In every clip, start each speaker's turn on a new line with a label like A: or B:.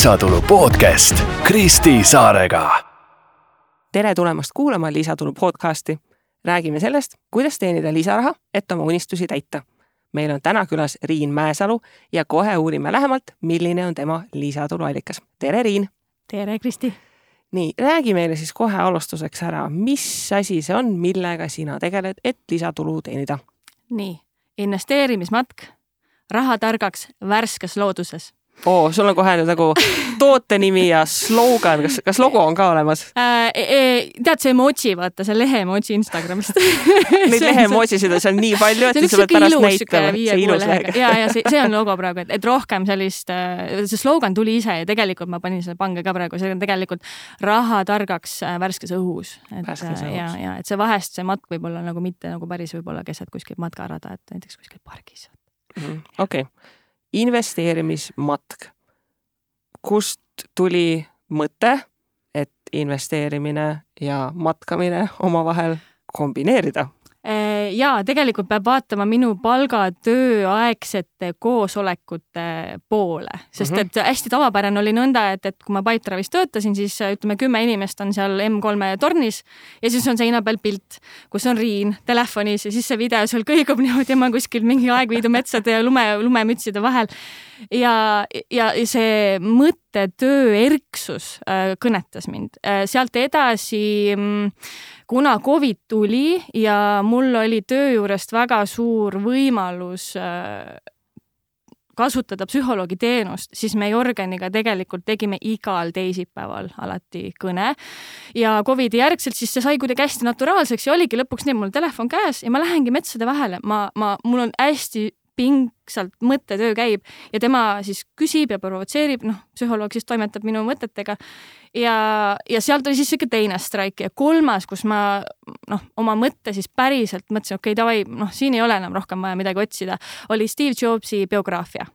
A: lisatulu podcast Kristi Saarega.
B: tere tulemast kuulama Lisatulu podcasti. räägime sellest, kuidas teenida lisaraha, et oma unistusi täita. meil on täna külas Riin Mäesalu ja kohe uurime lähemalt, milline on tema lisatuluallikas. tere, Riin.
C: tere, Kristi.
B: nii, räägi meile siis kohe alustuseks ära, mis asi see on, millega sina tegeled, et lisatulu teenida?
C: nii, investeerimismatk rahatargaks värskes looduses
B: oo, sul on kohe nüüd nagu toote nimi ja slogan, kas, kas logo on ka olemas
C: äh,? E, tead see emoji, vaata see lehe emoji Instagramist
B: Neid lehe emojisid on seal nii palju, et sa pead pärast näitama.
C: see ilus lehe. ja, ja see, see on logo praegu, et, et rohkem sellist, äh, see slogan tuli ise ja tegelikult ma panin selle pange ka praegu, see on tegelikult raha targaks äh, värskes õhus.
B: värskes õhus.
C: ja, ja et see vahest see matk võib olla nagu mitte nagu päris võib-olla keset kuskilt matkarada, et näiteks kuskil pargis.
B: Mhm, okei okay investeerimismatk. kust tuli mõte, et investeerimine ja matkamine omavahel kombineerida?
C: Äh, ja tegelikult peab vaatama minu palgatööaegsete koosolekute poole, sest mhm. et hästi tavapärane oli nõnda, et, et kui ma Pipedrive'is töötasin, siis ütleme, kümme inimest on seal M3-e tornis ja siis on seina peal pilt, kus on Riin telefonis ja siis see video seal kõigub niimoodi, ma kuskil mingi Aegviidu metsade ja lume, lumemütside vahel ja, ja see mõttetöö erksus äh, kõnetas mind. Äh, sealt edasi, mm, kuna Covid tuli ja mul oli töö juurest väga suur võimalus äh, kasutada psühholoogi teenust, siis me Jorganiga tegelikult tegime igal teisipäeval alati kõne. ja Covidi järgselt siis see sai kuidagi hästi naturaalseks ja oligi lõpuks nii, mul telefon käes ja ma lähengi metsade vahele, ma, ma, mul on hästi pingsalt mõttetöö käib ja tema siis küsib ja provotseerib, noh, psühholoog siis toimetab minu mõtetega. ja, ja sealt oli siis sihuke teine straik ja kolmas, kus ma noh, oma mõtte siis päriselt mõtlesin, okei okay,, davai, noh, siin ei ole enam rohkem vaja midagi otsida, oli Steve Jobsi biograafia.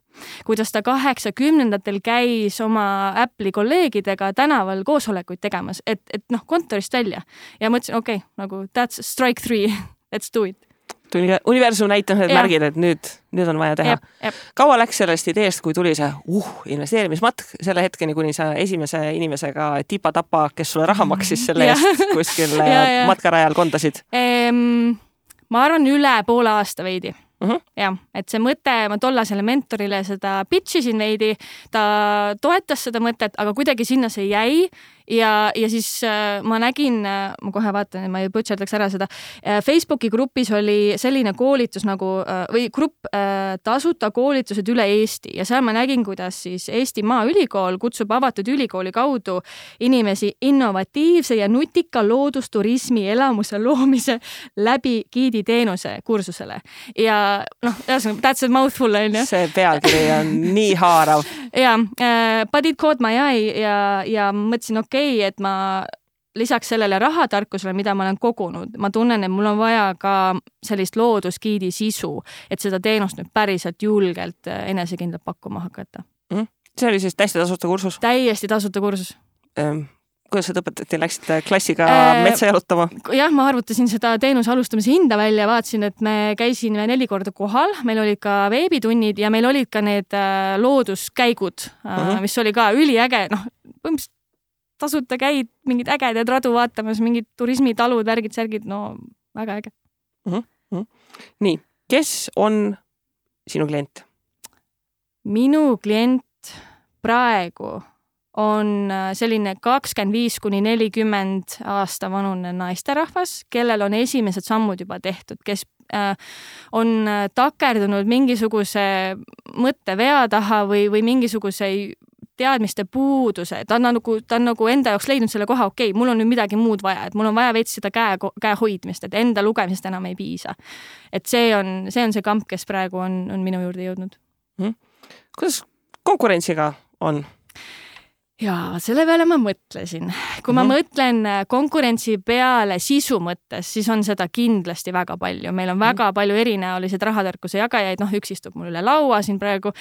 C: Kuidas ta kaheksakümnendatel käis oma Apple'i kolleegidega tänaval koosolekuid tegemas, et, et noh, kontorist välja. Ja mõtlesin, okei okay,, nagu that's strike three, let's do it
B: tuli universum näitas need märgid, et nüüd, nüüd on vaja teha. kaua läks sellest ideest, kui tuli see uh, investeerimismatk selle hetkeni, kuni sa esimese inimesega tipa-tapa, kes sulle raha maksis selle eest kuskil matkarajal kondasid?
C: Ehm,? ma arvan, üle poole aasta veidi. Uh -huh.. jah, et see mõte, ma tollasele mentorile seda pitch isin veidi, ta toetas seda mõtet, aga kuidagi sinna see jäi ja, ja siis äh, ma nägin, äh, ma kohe vaatan, ma ei butšerdaks ära seda äh,, Facebooki grupis oli selline koolitus nagu või grupp tasuta koolitused üle Eesti ja seal ma nägin, kuidas siis Eesti Maaülikool kutsub avatud ülikooli kaudu inimesi innovatiivse ja nutika loodusturismi elamuse loomise läbi giiditeenuse kursusele ja noh, ühesõnaga that's a mouthful onju.
B: see pealkiri on nii haarav.
C: ja äh,, but it caught my eye ja, ja mõtlesin, okei okei okay,, et ma lisaks sellele rahatarkusele, mida ma olen kogunud, ma tunnen, et mul on vaja ka sellist loodusgiidi sisu, et seda teenust nüüd päriselt julgelt äh, enesekindlalt pakkuma hakata
B: mm.. see oli siis täiesti tasuta kursus?
C: täiesti tasuta kursus
B: ähm kuidas seda õpetati, läksite klassiga äh, metsa jalutama?
C: jah, ma arvutasin seda teenuse alustamise hinda välja, vaatasin, et me käisime neli korda kohal, meil olid ka veebitunnid ja meil olid ka need äh, looduskäigud uh, äh, -huh. Mhm. mis oli ka üliäge, noh, põhimõtteliselt tasuta käid mingeid ägedaid radu vaatamas, mingid turismitalud, värgid-särgid, no väga äge
B: mm. -hmm. nii, kes on sinu klient?
C: minu klient praegu on äh, selline kakskümmend viis kuni nelikümmend aasta vanune naisterahvas, kellel on esimesed sammud juba tehtud, kes äh, on äh, takerdunud mingisuguse mõttevea taha või, või mingisuguse teadmiste puuduse, ta on nagu, ta on nagu enda jaoks leidnud selle koha, okei okay,, mul on nüüd midagi muud vaja, et mul on vaja veits seda käe, käe hoidmist, et enda lugemisest enam ei piisa. et see on, see on see kamp, kes praegu on, on minu juurde jõudnud
B: hmm.. kuidas konkurentsiga on?
C: Ja selle peale ma mõtlesin. kui mm -hmm. ma mõtlen äh, konkurentsi peale sisu mõttes, siis on seda kindlasti väga palju, meil on väga mm -hmm. palju erinäoliseid rahatarkuse jagajaid, noh, üks istub mul üle laua siin praegu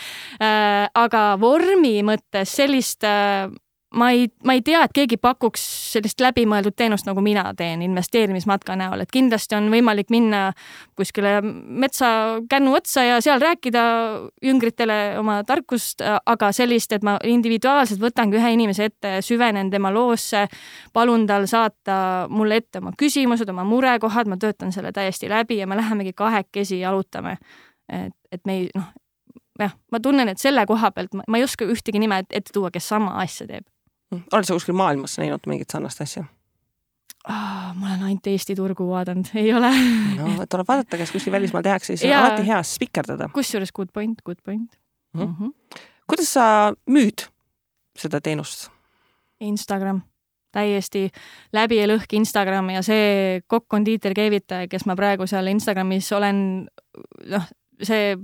C: äh,. aga vormi mõttes sellist äh, ma ei, ma ei tea, et keegi pakuks sellist läbimõeldud teenust, nagu mina teen investeerimismatka näol, et kindlasti on võimalik minna kuskile metsa kännu otsa ja seal rääkida jüngritele oma tarkust, aga sellist, et ma individuaalselt võtangi ühe inimese ette, süvenen tema loosse, palun tal saata mulle ette oma küsimused, oma murekohad, ma töötan selle täiesti läbi ja me lähemegi kahekesi jalutame. et, et me ei, noh, jah, ma tunnen, et selle koha pealt ma, ma ei oska ühtegi nime ette tuua, kes sama asja teeb
B: oled sa kuskil maailmas näinud mingit sarnast asja?
C: Oh, ma olen ainult Eesti turgu vaadanud, ei ole.
B: no tuleb vaadata, kas kuskil välismaal tehakse, siis on alati hea spikerdada.
C: kusjuures good point, good point mm. -hmm. Mm -hmm.
B: kuidas sa müüd seda teenust?
C: Instagram, täiesti läbi ja lõhki Instagram ja see kokk-kondiiter keevitaja, kes ma praegu seal Instagramis olen, noh, see,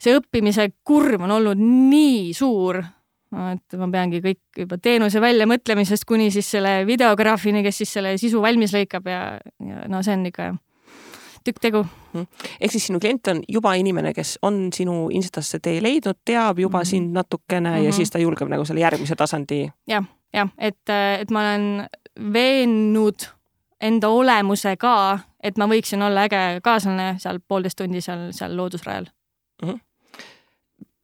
C: see õppimise kurv on olnud nii suur et ma peangi kõik juba teenuse väljamõtlemisest kuni siis selle videograafini, kes siis selle sisu valmis lõikab ja, ja no see on ikka tükk tegu.
B: Mhm. ehk siis sinu klient on juba inimene, kes on sinu Instasse tee leidnud, teab juba mm -hmm. sind natukene mm -hmm. ja mhm. siis ta julgeb nagu selle järgmise tasandi.
C: jah, jah, et, et ma olen veennud enda olemuse ka, et ma võiksin olla äge kaaslane seal poolteist tundi seal, seal loodusrajal mm. -hmm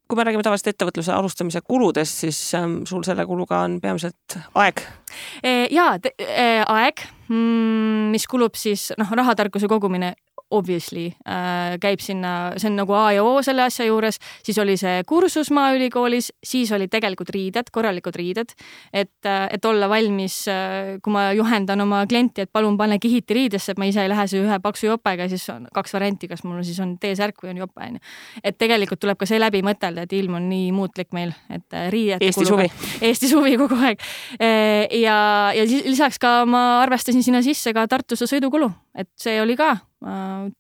B: kui me räägime tavaliselt ettevõtluse alustamise kuludest, siis ähm, sul selle kuluga on peamiselt aeg.
C: E, ja e, aeg, mm, mis kulub siis noh, rahatarkuse kogumine obviously äh, käib sinna, see on nagu A ja O selle asja juures, siis oli see kursus Maaülikoolis, siis olid tegelikult riided, korralikud riided, et, äh, et olla valmis, äh, kui ma juhendan oma klienti, et palun pane kihiti riidesse, et ma ise ei lähe see ühe paksu jopega, siis on kaks varianti, kas mul siis on T-särk või on jope, onju. et tegelikult tuleb ka see läbi mõtelda, et ilm on nii muutlik meil, et äh, riided
B: Eesti suvi.
C: Eesti suvi kogu aeg. ja, ja siis lisaks ka ma arvestasin sinna sisse ka Tartusse sõidukulu, et see oli ka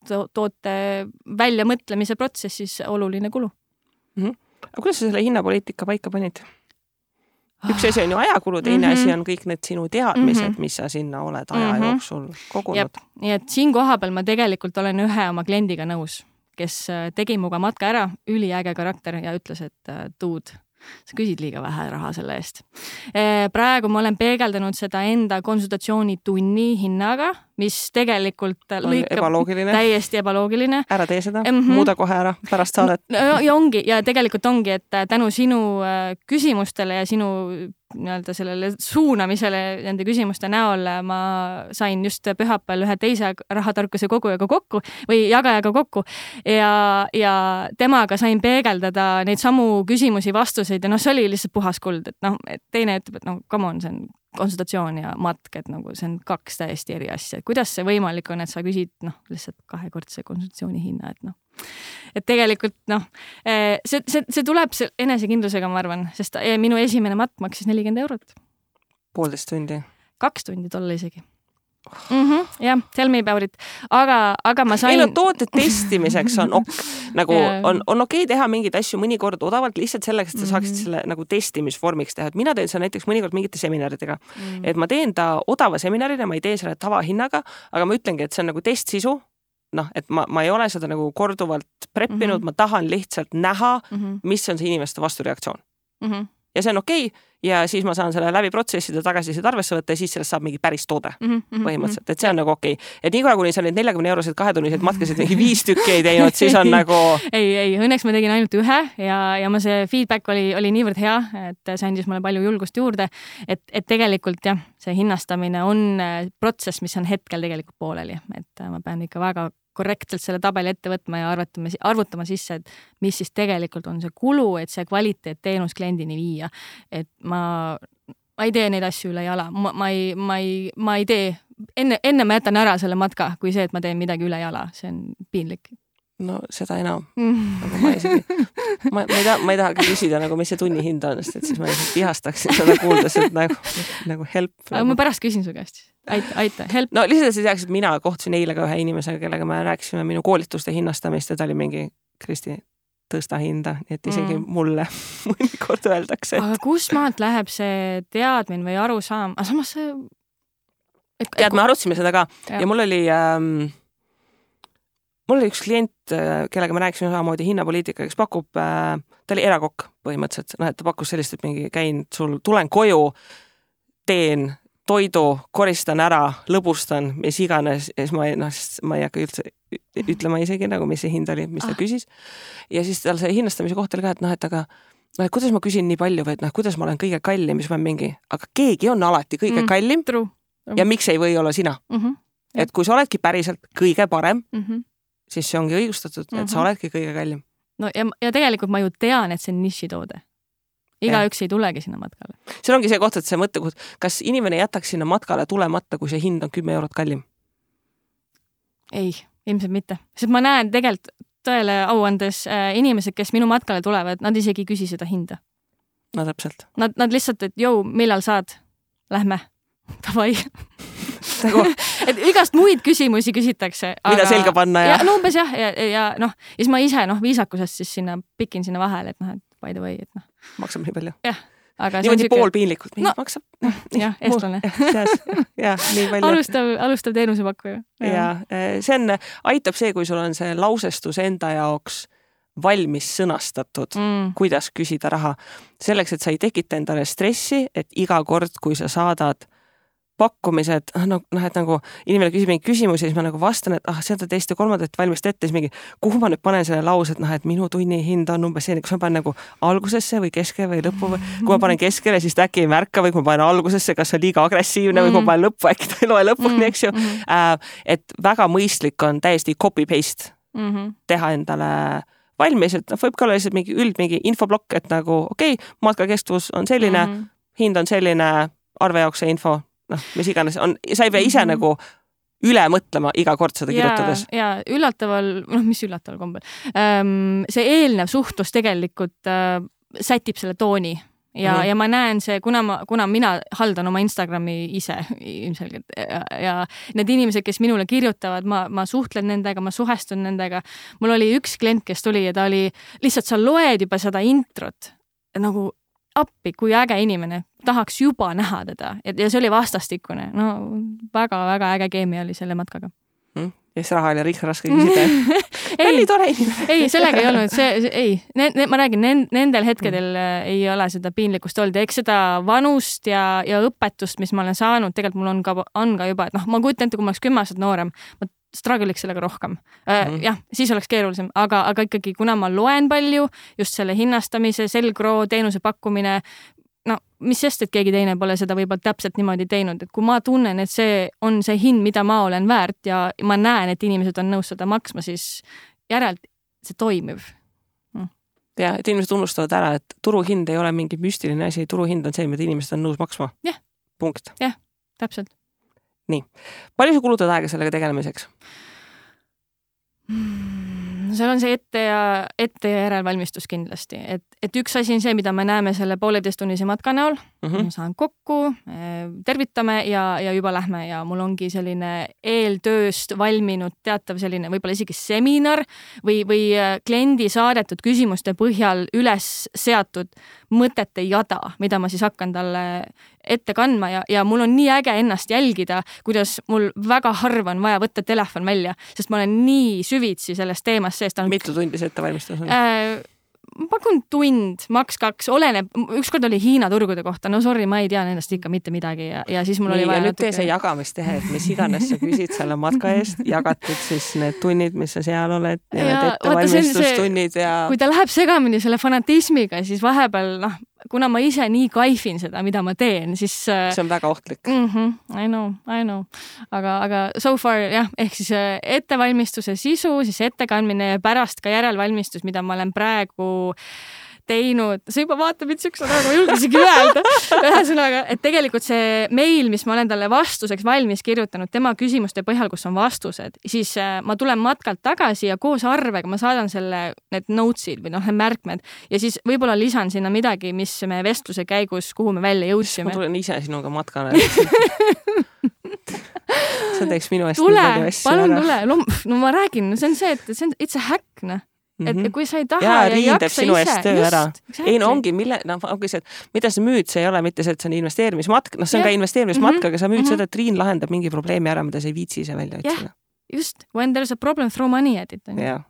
C: to toote väljamõtlemise protsessis oluline kulu
B: mm. -hmm. aga kuidas sa selle hinnapoliitika paika panid? üks asi on ju ajakulu, teine mm -hmm. asi on kõik need sinu teadmised mm, -hmm. mis sa sinna oled aja mm -hmm. jooksul kogunud.
C: nii et siin kohapeal ma tegelikult olen ühe oma kliendiga nõus, kes äh, tegi minuga matka ära, üliäge karakter ja ütles, et äh, dude sa küsid liiga vähe raha selle eest. Praegu ma olen peegeldanud seda enda konsultatsioonitunni hinnaga, mis tegelikult lõikab
B: ebaloogiline.
C: täiesti ebaloogiline.
B: ära tee seda mm, -hmm. muuda kohe ära pärast saadet.
C: ja ongi ja tegelikult ongi, et tänu sinu äh, küsimustele ja sinu nii-öelda sellele suunamisele nende küsimuste näol ma sain just pühapäeval ühe teise rahatarkuse kogujaga kokku või jagajaga kokku ja, ja temaga sain peegeldada neid samu küsimusi, vastuseid ja noh, see oli lihtsalt puhas kuld, et noh, teine ütleb, et noh, come on, see on konsultatsioon ja matk, et nagu see on kaks täiesti eri asja, et kuidas see võimalik on, et sa küsid noh, lihtsalt kahekordse konsultatsiooni hinna, et noh et tegelikult noh, eh, see, see, see tuleb enesekindlusega, ma arvan, sest eh, minu esimene matt maksis nelikümmend eurot.
B: poolteist tundi?
C: kaks tundi tolle isegi mm. -hmm, jah, tell me about it, aga, aga ma sain.
B: ei no toote testimiseks on ok, nagu yeah. on, on okei okay teha mingeid asju mõnikord odavalt lihtsalt selleks, et sa saaksid mm -hmm. selle nagu testimisvormiks teha, et mina teen seda näiteks mõnikord mingite seminaridega mm. -hmm. et ma teen ta odava seminarina, ma ei tee selle tavahinnaga, aga ma ütlengi, et see on nagu testsisu noh, et ma, ma ei ole seda nagu korduvalt preppinud mm, -hmm. ma tahan lihtsalt näha mm, -hmm. mis on see inimeste vastureaktsioon mm. -hmm. ja see on okei okay, ja siis ma saan selle läbi protsessida, tagasisidet arvesse võtta ja siis sellest saab mingi päris toode mm -hmm. põhimõtteliselt, et see on nagu okei okay.. et niikaua, kuni sa neid neljakümne euroseid kahetunniseid matkasid mingi viis tükki ei teinud, siis on nagu.
C: ei, ei õnneks ma tegin ainult ühe ja, ja ma see feedback oli, oli niivõrd hea, et see andis mulle palju julgust juurde. et, et tegelikult jah, see hinnastamine on äh, protsess, mis on hetkel tegelikult pooleli, et äh, ma pean ikka väga korrektselt selle tabeli ette võtma ja arvatama, arvutama sisse, et mis siis tegelikult on see kulu, et see kvaliteetteenus kliendini viia. et ma, ma ei tee neid asju üle jala, ma, ei, ma ei, ma ei tee, enne, enne ma jätan ära selle matka, kui see, et ma teen midagi üle jala, see on piinlik
B: no seda enam mm.. nagu ma isegi, ma, ma ei taha, ma ei tahagi küsida nagu, mis see tunnihind on, sest et siis ma vihastaksin seda kuuldes, et nagu, nagu help
C: aga
B: nagu.
C: ma pärast küsin su käest aita, aita, help.
B: no lihtsalt, et sa teaks, et mina kohtusin eile ka ühe inimesega, kellega me rääkisime minu koolituste hinnastamist ja ta oli mingi, Kristi, tõsta hinda, nii et isegi mm. mulle mõnikord öeldakse et....
C: aga kust maalt läheb see teadmine või arusaam, aga samas see
B: et.... tead, me arutasime seda ka ja, ja mul oli ähm, mul oli üks klient, kellega me rääkisime samamoodi hinnapoliitika, kes pakub, ta oli erakokk põhimõtteliselt, noh, et ta pakkus sellist, et mingi käin sul, tulen koju, teen toidu, koristan ära, lõbustan, mis iganes ja siis ma ei, noh, ma ei hakka üldse ütlema isegi nagu, mis see hind oli, mis ta ah. küsis. ja siis tal see hinnastamise koht oli ka, et noh, et aga noh, et kuidas ma küsin nii palju või et noh, kuidas ma olen kõige kallim, siis ma mingi, aga keegi on alati kõige mm, kallim. ja miks ei või olla sina mm? -hmm. et kui sa oledki päriselt kõige parem mm, -hmm. Siis see ongi õigustatud, et mm -hmm. sa mhm. oledki kõige kallim.
C: no ja, ja tegelikult ma ju tean, et see on nišitoode igaüks ei tulegi sinna matkale.
B: seal ongi see koht, et see mõttekoht, kas inimene jätaks sinna matkale tulemata, kui see hind on kümme eurot kallim?
C: ei, ilmselt mitte, sest ma näen tegelikult tõele au andes äh, inimesed, kes minu matkale tulevad, nad isegi ei küsi seda hinda.
B: no täpselt.
C: Nad, nad lihtsalt, et jõu, millal saad, lähme, davai et igast muid küsimusi küsitakse.
B: mida selga panna
C: ja. ja no umbes jah, ja, ja, ja noh, ja siis ma ise noh, viisakusest siis sinna pikin sinna vahele, et noh, et by the way, et noh.
B: maksab nii palju.
C: jah aga
B: niimoodi siuke... poolpiinlikult,
C: no,
B: maksab.
C: jah, eestlane.
B: jah, nii palju.
C: alustav, alustav teenusepakkuja.
B: ja eh, see on, aitab see, kui sul on see lausestus enda jaoks valmis sõnastatud mm., kuidas küsida raha. selleks, et sa ei tekita endale stressi, et iga kord, kui sa saadad pakkumised, noh, noh, et nagu inimene küsib mingeid küsimusi, siis ma nagu vastan, et ah, seda teist ja kolmandat valmista ette, siis mingi, kuhu ma nüüd panen selle lause, et noh, et minu tunni hind on umbes selline, kas ma panen nagu algusesse või keske või lõppu või kui ma panen keskele, siis ta äkki ei märka või kui ma panen algusesse, kas see on liiga agressiivne või kui ma mhm. panen lõppu, äkki ta ei loe lõpuni, mhm. eks ju äh,. et väga mõistlik on täiesti copy paste mm -hmm. teha endale valmis, et noh, võib ka olla lihtsalt mingi üld mingi infoplokk, et nagu okei okay,, matkakestvus on selline mm, -hmm. hind on selline, arve jaoks see info noh, mis iganes on, sa ei pea ise mm -hmm. nagu üle mõtlema iga kord seda kirjutades.
C: ja üllataval, noh, mis üllataval kombel ähm,, see eelnev suhtlus tegelikult äh, sätib selle tooni ja mm, -hmm. ja ma näen see, kuna ma, kuna mina haldan oma Instagrami ise ilmselgelt ja, ja need inimesed, kes minule kirjutavad, ma, ma suhtlen nendega, ma suhestun nendega. mul oli üks klient, kes tuli ja ta oli, lihtsalt sa loed juba seda introt nagu appi, kui äge inimene, tahaks juba näha teda. Ja, ja see oli vastastikune, no väga-väga äge keemia oli selle matkaga.
B: Mm.. ja siis raha oli raske küsida. Ei, oli tore inimene.
C: Ei, sellega ei olnud, see, see, ei. Ne,, ne, ma räägin, nendel hetkedel mm. ei ole seda piinlikkust olnud. Ja eks seda vanust ja, ja õpetust, mis ma olen saanud, tegelikult mul on ka, on ka juba, et noh, ma kujutan ette, kui ma oleks kümme aastat noorem, ma struggle iks sellega rohkem mm. -hmm. jah, siis oleks keerulisem, aga, aga ikkagi, kuna ma loen palju, just selle hinnastamise, selgroo, teenuse pakkumine, no mis sest, et keegi teine pole seda võib-olla täpselt niimoodi teinud, et kui ma tunnen, et see on see hind, mida ma olen väärt ja ma näen, et inimesed on nõus seda maksma, siis järelt see toimib
B: mm.. ja et inimesed unustavad ära, et turuhind ei ole mingi müstiline asi, turuhind on see, mida inimesed on nõus maksma.
C: jah.
B: punkt.
C: jah, täpselt
B: nii, palju sa kulutad aega sellega tegelemiseks
C: mm,? seal on see ette ja, ette ja järelvalmistus kindlasti, et, et üks asi on see, mida me näeme selle pooleteisttunnise matka näol mm. -hmm. ma saan kokku, eh, tervitame ja, ja juba lähme ja mul ongi selline eeltööst valminud teatav selline võib-olla isegi seminar või, või eh, kliendi saadetud küsimuste põhjal üles seatud mõtete jada, mida ma siis hakkan talle ette kandma ja, ja mul on nii äge ennast jälgida, kuidas mul väga harva on vaja võtta telefon välja, sest ma olen nii süvitsi selles teemas sees.
B: mitu tundi see ettevalmistus on
C: äh,? ma pakun tund, maks kaks, oleneb, ükskord oli Hiina turgude kohta, no sorry, ma ei tea nendest ikka mitte midagi ja, ja siis mul
B: Nii,
C: oli vaja.
B: nüüd natuke... tee see jagamistehe, et mis iganes sa küsid selle matka eest, jagatud siis need tunnid, mis sa seal oled ja, ja need ettevalmistustunnid ja.
C: kui ta läheb segamini selle fanatismiga, siis vahepeal noh, kuna ma ise nii kaifin seda, mida ma teen, siis.
B: Äh, see on väga ohtlik
C: mm. -hmm, I know, I know, aga, aga so far jah, ehk siis äh, ettevalmistuse sisu, siis ettekandmine ja pärast ka järelvalmistus, mida ma olen praegu teinud, sa juba vaatad mind siukse näoga, ma ei julge isegi öelda. ühesõnaga, et tegelikult see meil, mis ma olen talle vastuseks valmis kirjutanud tema küsimuste põhjal, kus on vastused, siis äh, ma tulen matkalt tagasi ja koos arvega ma saadan selle, need notes'id või noh, need märkmed. Ja siis võib-olla lisan sinna midagi, mis me vestluse käigus, kuhu me välja jõudsime.
B: ma tulen ise sinuga matkale. Sa teeks minu eest
C: tule, palun tule, no ma räägin, see on see, et see on, it's a hack noh Mm -hmm. et kui sa ei taha ja, ja ei jaksa
B: ise. Exactly. ei no ongi, mille, noh ongi see, et mida sa müüd, see ei ole mitte see, et see on investeerimismatk, noh, see on ja. ka investeerimismatk mm, -hmm. aga sa müüd mm -hmm. seda, et Triin lahendab mingi probleemi ära, mida sa ei viitsi ise välja otsida.
C: just, when there is a problem, throw money at it
B: ju.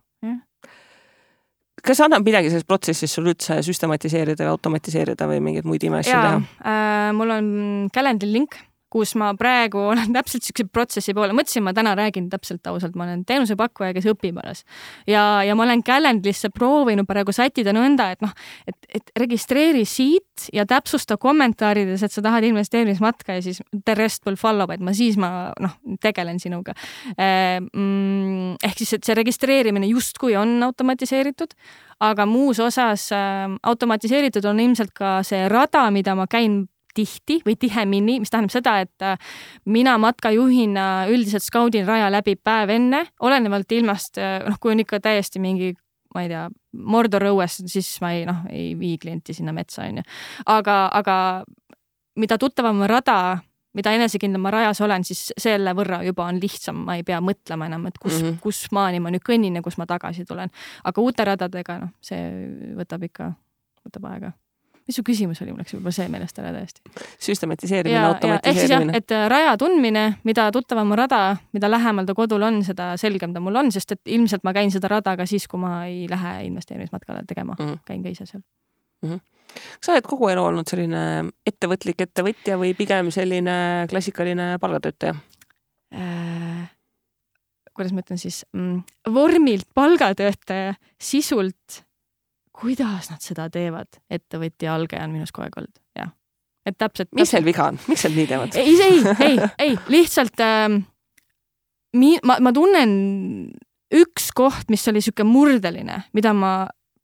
B: kas annab midagi selles protsessis sul üldse süstematiseerida või automatiseerida või mingeid muid imeasju teha
C: äh,? mul on Calendly link kus ma praegu olen täpselt siukse protsessi poole, mõtlesin, ma täna räägin täpselt ausalt, ma olen teenusepakkuja, kes õpib alles. ja, ja ma olen Calendly'sse proovinud praegu sättida nõnda, et noh, et, et registreeri siit ja täpsusta kommentaarides, et sa tahad investeerimismatka ja siis the rest will follow, et ma siis ma noh, tegelen sinuga. Mm, ehk siis, et see registreerimine justkui on automatiseeritud, aga muus osas äh, automatiseeritud on ilmselt ka see rada, mida ma käin tihti või tihemini, mis tähendab seda, et äh, mina matkajuhina üldiselt skaudin raja läbi päev enne, olenevalt ilmast, äh, noh, kui on ikka täiesti mingi ma ei tea, Mordor õues, siis ma ei noh, ei vii klienti sinna metsa, onju. aga, aga mida tuttavam rada, mida enesekindlam ma rajas olen, siis selle võrra juba on lihtsam, ma ei pea mõtlema enam, et kus mm, -hmm. kus maani ma nüüd kõnnin ja kus ma tagasi tulen. aga uute radadega, noh, see võtab ikka, võtab aega mis su küsimus oli, mul läks võib-olla see meelest ära täiesti.
B: süstematiseerimine, automatiseerimine.
C: et äh, raja tundmine, mida tuttavam on rada, mida lähemal ta kodul on, seda selgem ta mul on, sest et ilmselt ma käin seda rada ka siis, kui ma ei lähe investeerimismatkale tegema mm, -hmm. käin ka ise seal mm.
B: -hmm kas sa oled kogu elu olnud selline ettevõtlik ettevõtja või pigem selline klassikaline palgatöötaja äh,?
C: kuidas ma ütlen siis mm,, vormilt palgatöötaja, sisult kuidas nad seda teevad, ettevõtja alge on minus kogu aeg olnud, jah. et täpselt.
B: mis seal viga on, miks nad nii teevad?
C: ei, ei, ei, ei, lihtsalt ähm, mi-, ma, ma tunnen üks koht, mis oli niisugune murdeline, mida ma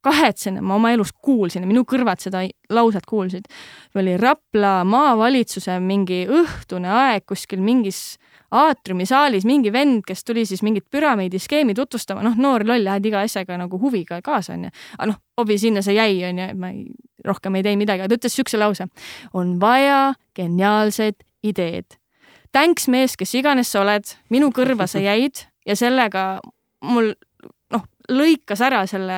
C: kahetsen, ma oma elus kuulsin ja minu kõrvad seda lauset kuulsid, oli Rapla maavalitsuse mingi õhtune aeg kuskil mingis aatriumi saalis mingi vend, kes tuli siis mingit püramiidiskeemi tutvustama, noh, noor loll, lähed iga asjaga nagu huviga kaasa, onju. aga noh, hobi sinna see jäi, onju, ma ei, rohkem ei teinud midagi, ta ütles siukse lause. on vaja geniaalsed ideed. Thanks, mees, kes iganes sa oled, minu kõrva sa jäid ja sellega mul noh, lõikas ära selle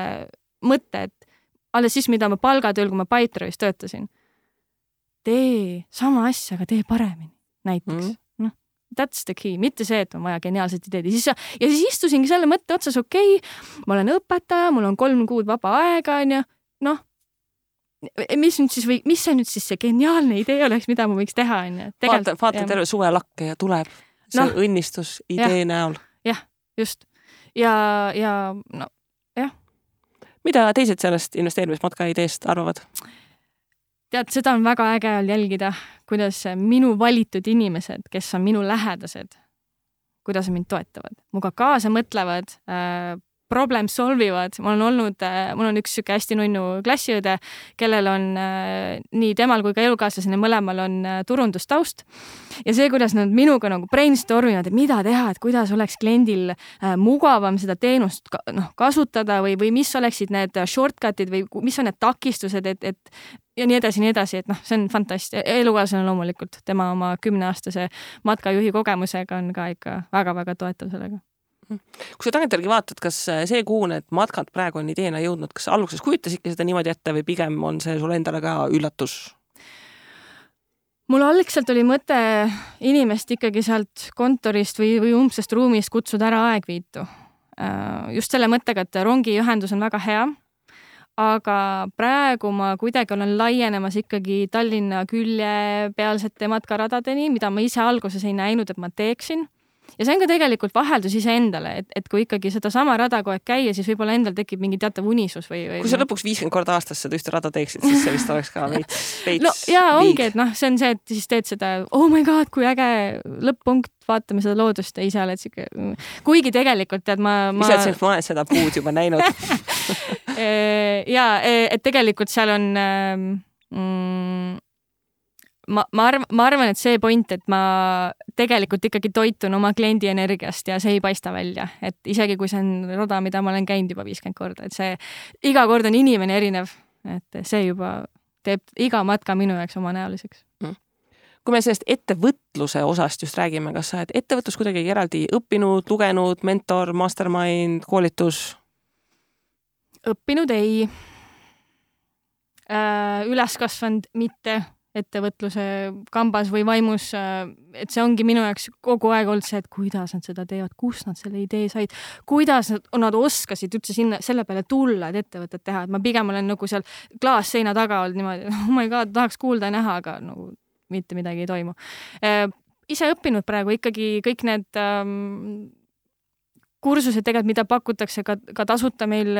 C: mõte, et alles siis, mida ma palgatööl, kui ma Pipedrive'is töötasin. tee sama asja, aga tee paremini, näiteks mm. -hmm That's the key, mitte see, et on vaja geniaalset ideed ja siis, ja siis istusingi selle mõtte otsas, okei okay,, ma olen õpetaja, mul on kolm kuud vaba aega, onju, noh. mis nüüd siis või mis see nüüd siis see geniaalne idee oleks, mida ma võiks teha, onju.
B: vaata, vaata terve suve lakke ja tuleb see no, õnnistus idee ja, näol.
C: jah, just. ja, ja no.
B: Mida teised sellest investeerimismatka ideest arvavad?
C: tead, seda on väga äge olnud jälgida, kuidas minu valitud inimesed, kes on minu lähedased, kuidas mind toetavad, minuga kaasa mõtlevad äh,, problem solve ivad, mul on olnud, äh, mul on üks sihuke hästi nunnu klassiõde, kellel on äh, nii temal kui ka elukaaslasel mõlemal on äh, turundustaust. ja see, kuidas nad minuga nagu brainstorm ivad, et mida teha, et kuidas oleks kliendil mugavam seda teenust noh, kasutada või, või mis oleksid need shortcut'id või mis on need takistused, et, et ja nii edasi, nii edasi, et noh, see on fantastiline, elukaaslane loomulikult, tema oma kümneaastase matkajuhi kogemusega on ka ikka väga-väga toetav sellega
B: kui sa tagantjärgi vaatad, kas see, kuhu need matkad praegu on ideena jõudnud, kas alguses kujutasidki seda niimoodi ette või pigem on see sulle endale ka üllatus?
C: mul algselt oli mõte inimest ikkagi sealt kontorist või, või umbsest ruumist kutsuda ära Aegviitu. Äh, just selle mõttega, et rongiühendus on väga hea. aga praegu ma kuidagi olen laienemas ikkagi Tallinna külje pealsete matkaradadeni, mida ma ise alguses ei näinud, et ma teeksin ja see on ka tegelikult vaheldus iseendale, et, et kui ikkagi sedasama rada kogu aeg käia, siis võib-olla endal tekib mingi teatav unisus või, või.
B: kui sa lõpuks viiskümmend korda aastas seda ühte rada teeksid, siis see vist oleks ka veits, veits.
C: no ja ongi, et noh, see on see, et siis teed seda, oh my god, kui äge lõpp-punkt, vaatame seda loodust ja ise oled siuke. kuigi tegelikult tead ma,
B: ma.... ise oled, ma olen seda puud juba näinud
C: ja et tegelikult seal on ähm, mm, ma, ma arvan, ma arvan, et see point, et ma tegelikult ikkagi toitun oma kliendi energiast ja see ei paista välja, et isegi kui see on rada, mida ma olen käinud juba viiskümmend korda, et see iga kord on inimene erinev, et see juba teeb iga matka minu jaoks omanäoliseks mm.
B: kui me sellest ettevõtluse osast just räägime, kas sa oled ettevõtlust kuidagi eraldi õppinud, lugenud, mentor, mastermind, koolitus?
C: õppinud ei äh,. üles kasvanud mitte ettevõtluse kambas või vaimus. Äh, et see ongi minu jaoks kogu aeg olnud see, et kuidas nad seda teevad, kust nad selle idee said, kuidas nad, nad oskasid üldse sinna selle peale tulla, et ettevõtet teha, et ma pigem olen nagu seal klaasseina taga olnud niimoodi, oh my god, tahaks kuulda ja näha, aga nagu mitte midagi ei toimu. Äh, ise õppinud praegu ikkagi kõik need ähm, kursused tegelikult, mida pakutakse ka, ka tasuta meil,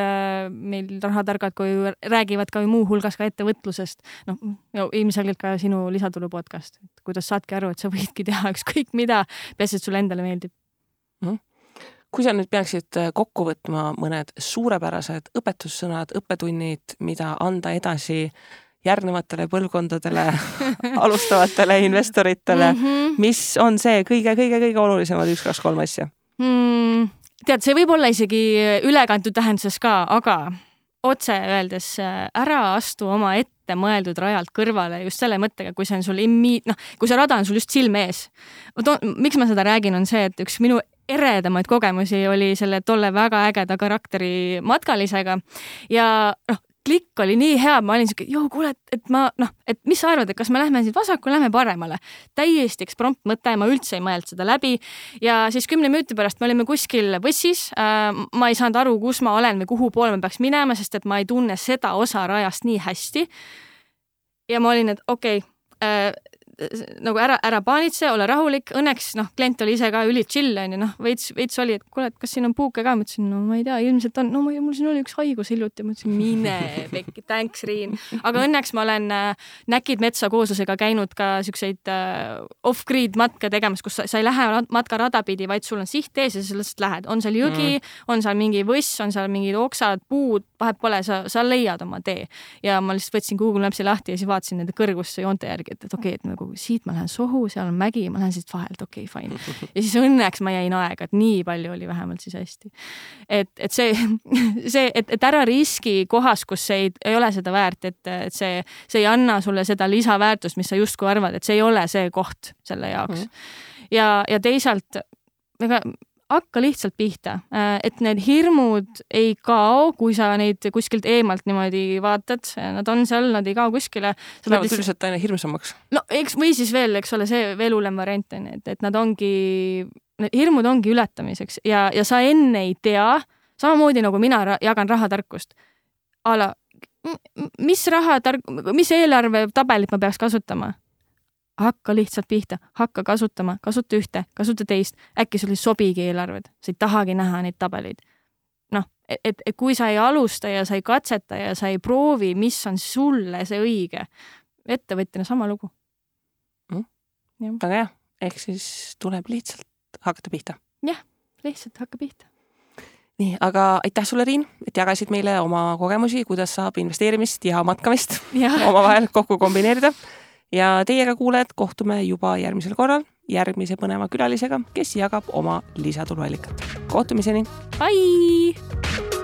C: meil rahatargad, kui räägivad ka muuhulgas ka ettevõtlusest. noh, ilmselgelt ka sinu lisatulu podcast, et kuidas saadki aru, et sa võidki teha ükskõik mida, peaasi, et sulle endale meeldib
B: mm. -hmm kui sa nüüd peaksid äh, kokku võtma mõned suurepärased õpetussõnad, õppetunnid, mida anda edasi järgnevatele põlvkondadele alustavatele investoritele mm, -hmm. mis on see kõige-kõige-kõige olulisemad üks, kaks, kolm asja
C: mm,? Tead, see võib olla isegi ülekantud tähenduses ka, aga otse öeldes äh, ära astu oma ette mõeldud rajalt kõrvale just selle mõttega, kui see on sul immi-, noh, kui see rada on sul just silme ees. miks ma seda räägin, on see, et üks minu eredamaid kogemusi oli selle tolle väga ägeda karakteri matkalisega ja noh, klikk oli nii hea, ma olin siuke, joo, kuule, et, et ma noh, et mis sa arvad, et kas me lähme siit vasakule, lähme paremale. täiesti eksprompt mõte, ma üldse ei mõelnud seda läbi. ja siis kümne minuti pärast me olime kuskil bussis äh,. ma ei saanud aru, kus ma olen või kuhu poole ma peaks minema, sest et ma ei tunne seda osa rajast nii hästi. ja ma olin, et okei okay, äh, nagu ära, ära paanitse, ole rahulik, õnneks noh, klient oli ise ka üli chill onju, noh veits, veits oli, et kuule, et kas siin on puuke ka, ma ütlesin, no ma ei tea, ilmselt on, no ma, mul siin oli üks haigus hiljuti, ma ütlesin mine pekki, thanks Riin. aga õnneks ma olen äh, Näkid metsa kooslusega käinud ka siukseid äh, off-grid matke tegemas, kus sa, sa ei lähe matkarada pidi, vaid sul on siht ees ja sa lihtsalt lähed, on seal jõgi mm., on seal mingi võss, on seal mingid oksad, puud, vahet pole, sa, sa leiad oma tee. ja ma lihtsalt võtsin Google Maps'i lahti ja siis vaatasin nende kõrgusse joonte järgi, et, et okei okay,, et nagu nagu siit ma lähen sohu, seal on mägi, ma lähen siit vahelt, okei okay,, fine. ja siis õnneks ma jäin aega, et nii palju oli vähemalt siis hästi. et, et see, see, et, et ära riski kohas, kus ei, ei ole seda väärt, et, et see, see ei anna sulle seda lisaväärtust, mis sa justkui arvad, et see ei ole see koht selle jaoks mm. -hmm. ja, ja teisalt ega hakka lihtsalt pihta, äh, et need hirmud ei kao, kui sa neid kuskilt eemalt niimoodi vaatad, nad on seal, nad ei kao kuskile.
B: Lähevad üldiselt aina hirmsamaks.
C: no eks või siis veel, eks ole, see veel hullem variant on ju, et, et nad ongi, need hirmud ongi ületamiseks ja, ja sa enne ei tea, samamoodi nagu mina jagan rahatarkust. a la, mis rahatark, mis eelarvetabelit ma peaks kasutama hakka lihtsalt pihta, hakka kasutama, kasuta ühte, kasuta teist, äkki sul ei sobigi eelarved, sa ei tahagi näha neid tabeleid. noh, et, et, et kui sa ei alusta ja sa ei katseta ja sa ei proovi, mis on sulle see õige, ettevõtjana sama lugu.
B: Mm.. väga hea, ehk siis tuleb lihtsalt hakata pihta.
C: jah, lihtsalt hakka pihta.
B: Nii, aga aitäh sulle, Riin, et jagasid meile oma kogemusi, kuidas saab investeerimist ja matkamist omavahel kokku kombineerida ja teiega, kuulajad, kohtume juba järgmisel korral järgmise põneva külalisega, kes jagab oma lisatuluallikat. kohtumiseni.
C: Bye.